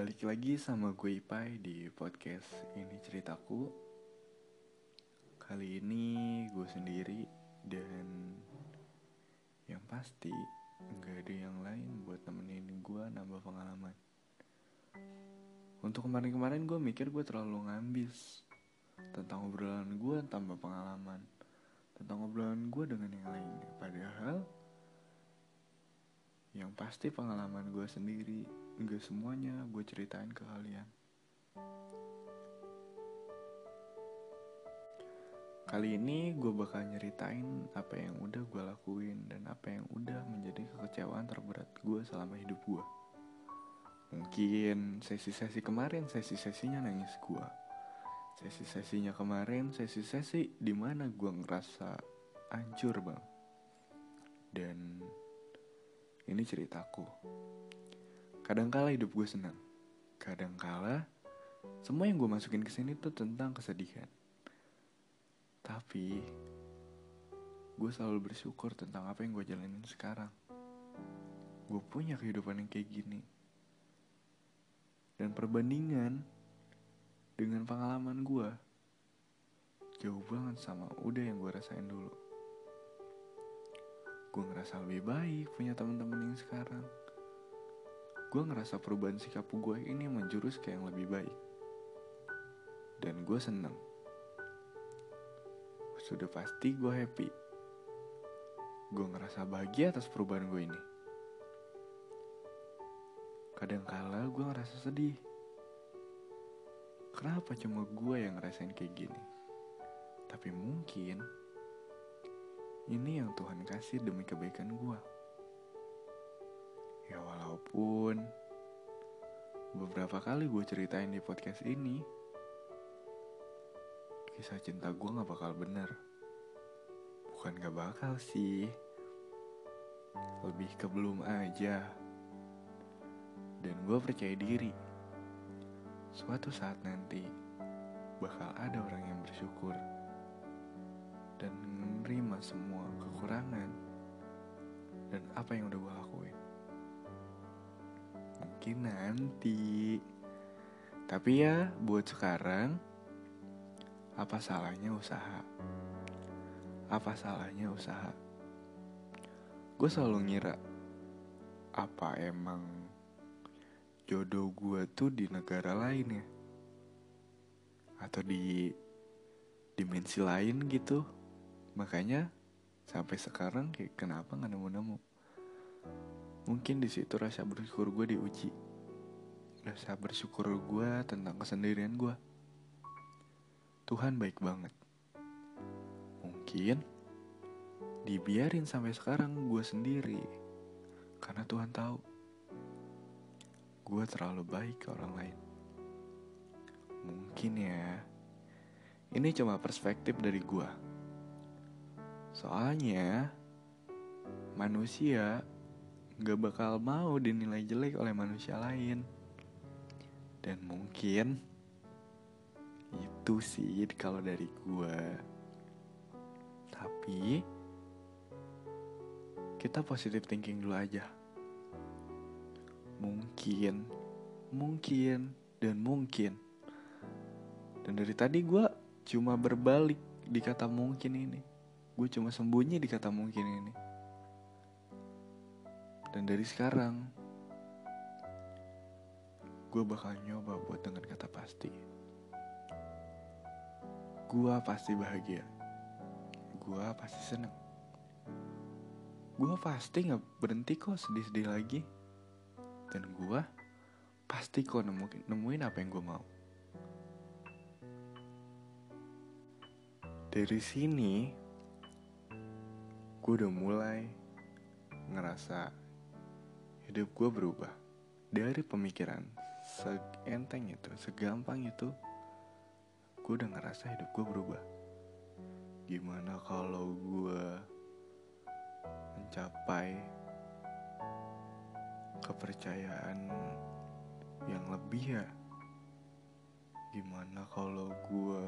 Balik lagi sama gue Ipai di podcast ini ceritaku. Kali ini gue sendiri dan yang pasti nggak ada yang lain buat temenin gue nambah pengalaman. Untuk kemarin-kemarin gue mikir gue terlalu ngambis Tentang obrolan gue tambah pengalaman Tentang obrolan gue dengan yang lainnya. Padahal yang pasti pengalaman gue sendiri Gak semuanya gue ceritain ke kalian. Kali ini gue bakal nyeritain apa yang udah gue lakuin Dan apa yang udah menjadi kekecewaan terberat gue selama hidup gue Mungkin sesi-sesi kemarin sesi-sesinya nangis gue Sesi-sesinya kemarin sesi-sesi di mana gue ngerasa hancur bang. Dan ini ceritaku. Kadangkala hidup gue senang. Kadangkala semua yang gue masukin ke sini tuh tentang kesedihan. Tapi gue selalu bersyukur tentang apa yang gue jalanin sekarang. Gue punya kehidupan yang kayak gini. Dan perbandingan dengan pengalaman gue jauh banget sama udah yang gue rasain dulu gue ngerasa lebih baik punya teman-teman yang sekarang gue ngerasa perubahan sikap gue ini menjurus ke yang lebih baik. Dan gue seneng. Sudah pasti gue happy. Gue ngerasa bahagia atas perubahan gue ini. Kadangkala gue ngerasa sedih. Kenapa cuma gue yang ngerasain kayak gini? Tapi mungkin ini yang Tuhan kasih demi kebaikan gue. Ya walaupun beberapa kali gue ceritain di podcast ini, kisah cinta gue gak bakal bener. Bukan gak bakal sih, lebih ke belum aja. Dan gue percaya diri, suatu saat nanti bakal ada orang yang bersyukur dan menerima semua kekurangan dan apa yang udah gue lakuin. Mungkin nanti. Tapi ya buat sekarang, apa salahnya usaha? Apa salahnya usaha? Gue selalu ngira, apa emang jodoh gue tuh di negara lain ya? Atau di dimensi lain gitu? Makanya sampai sekarang kayak kenapa nggak nemu-nemu? Mungkin di situ rasa bersyukur gue diuji. Rasa bersyukur gue tentang kesendirian gue. Tuhan baik banget. Mungkin dibiarin sampai sekarang gue sendiri. Karena Tuhan tahu gue terlalu baik ke orang lain. Mungkin ya, ini cuma perspektif dari gue. Soalnya manusia gak bakal mau dinilai jelek oleh manusia lain. Dan mungkin itu sih kalau dari gue. Tapi kita positive thinking dulu aja. Mungkin, mungkin, dan mungkin. Dan dari tadi gue cuma berbalik di kata mungkin ini gue cuma sembunyi di kata mungkin ini dan dari sekarang gue bakal nyoba buat dengan kata pasti. Gue pasti bahagia. Gue pasti seneng. Gue pasti nggak berhenti kok sedih-sedih lagi. Dan gue pasti kok nemuin, nemuin apa yang gue mau. Dari sini gue udah mulai ngerasa hidup gue berubah dari pemikiran seenteng itu, segampang itu, gue udah ngerasa hidup gue berubah. Gimana kalau gue mencapai kepercayaan yang lebih ya? Gimana kalau gue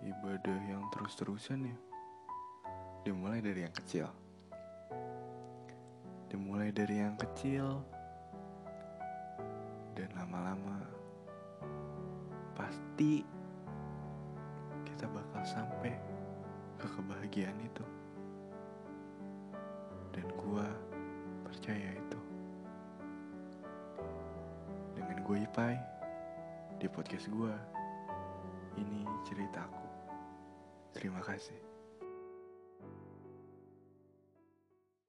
ibadah yang terus-terusan ya? dimulai dari yang kecil. Dimulai dari yang kecil dan lama-lama pasti kita bakal sampai ke kebahagiaan itu. Dan gua percaya itu. Dengan gue Ipai di podcast gua ini ceritaku. Terima kasih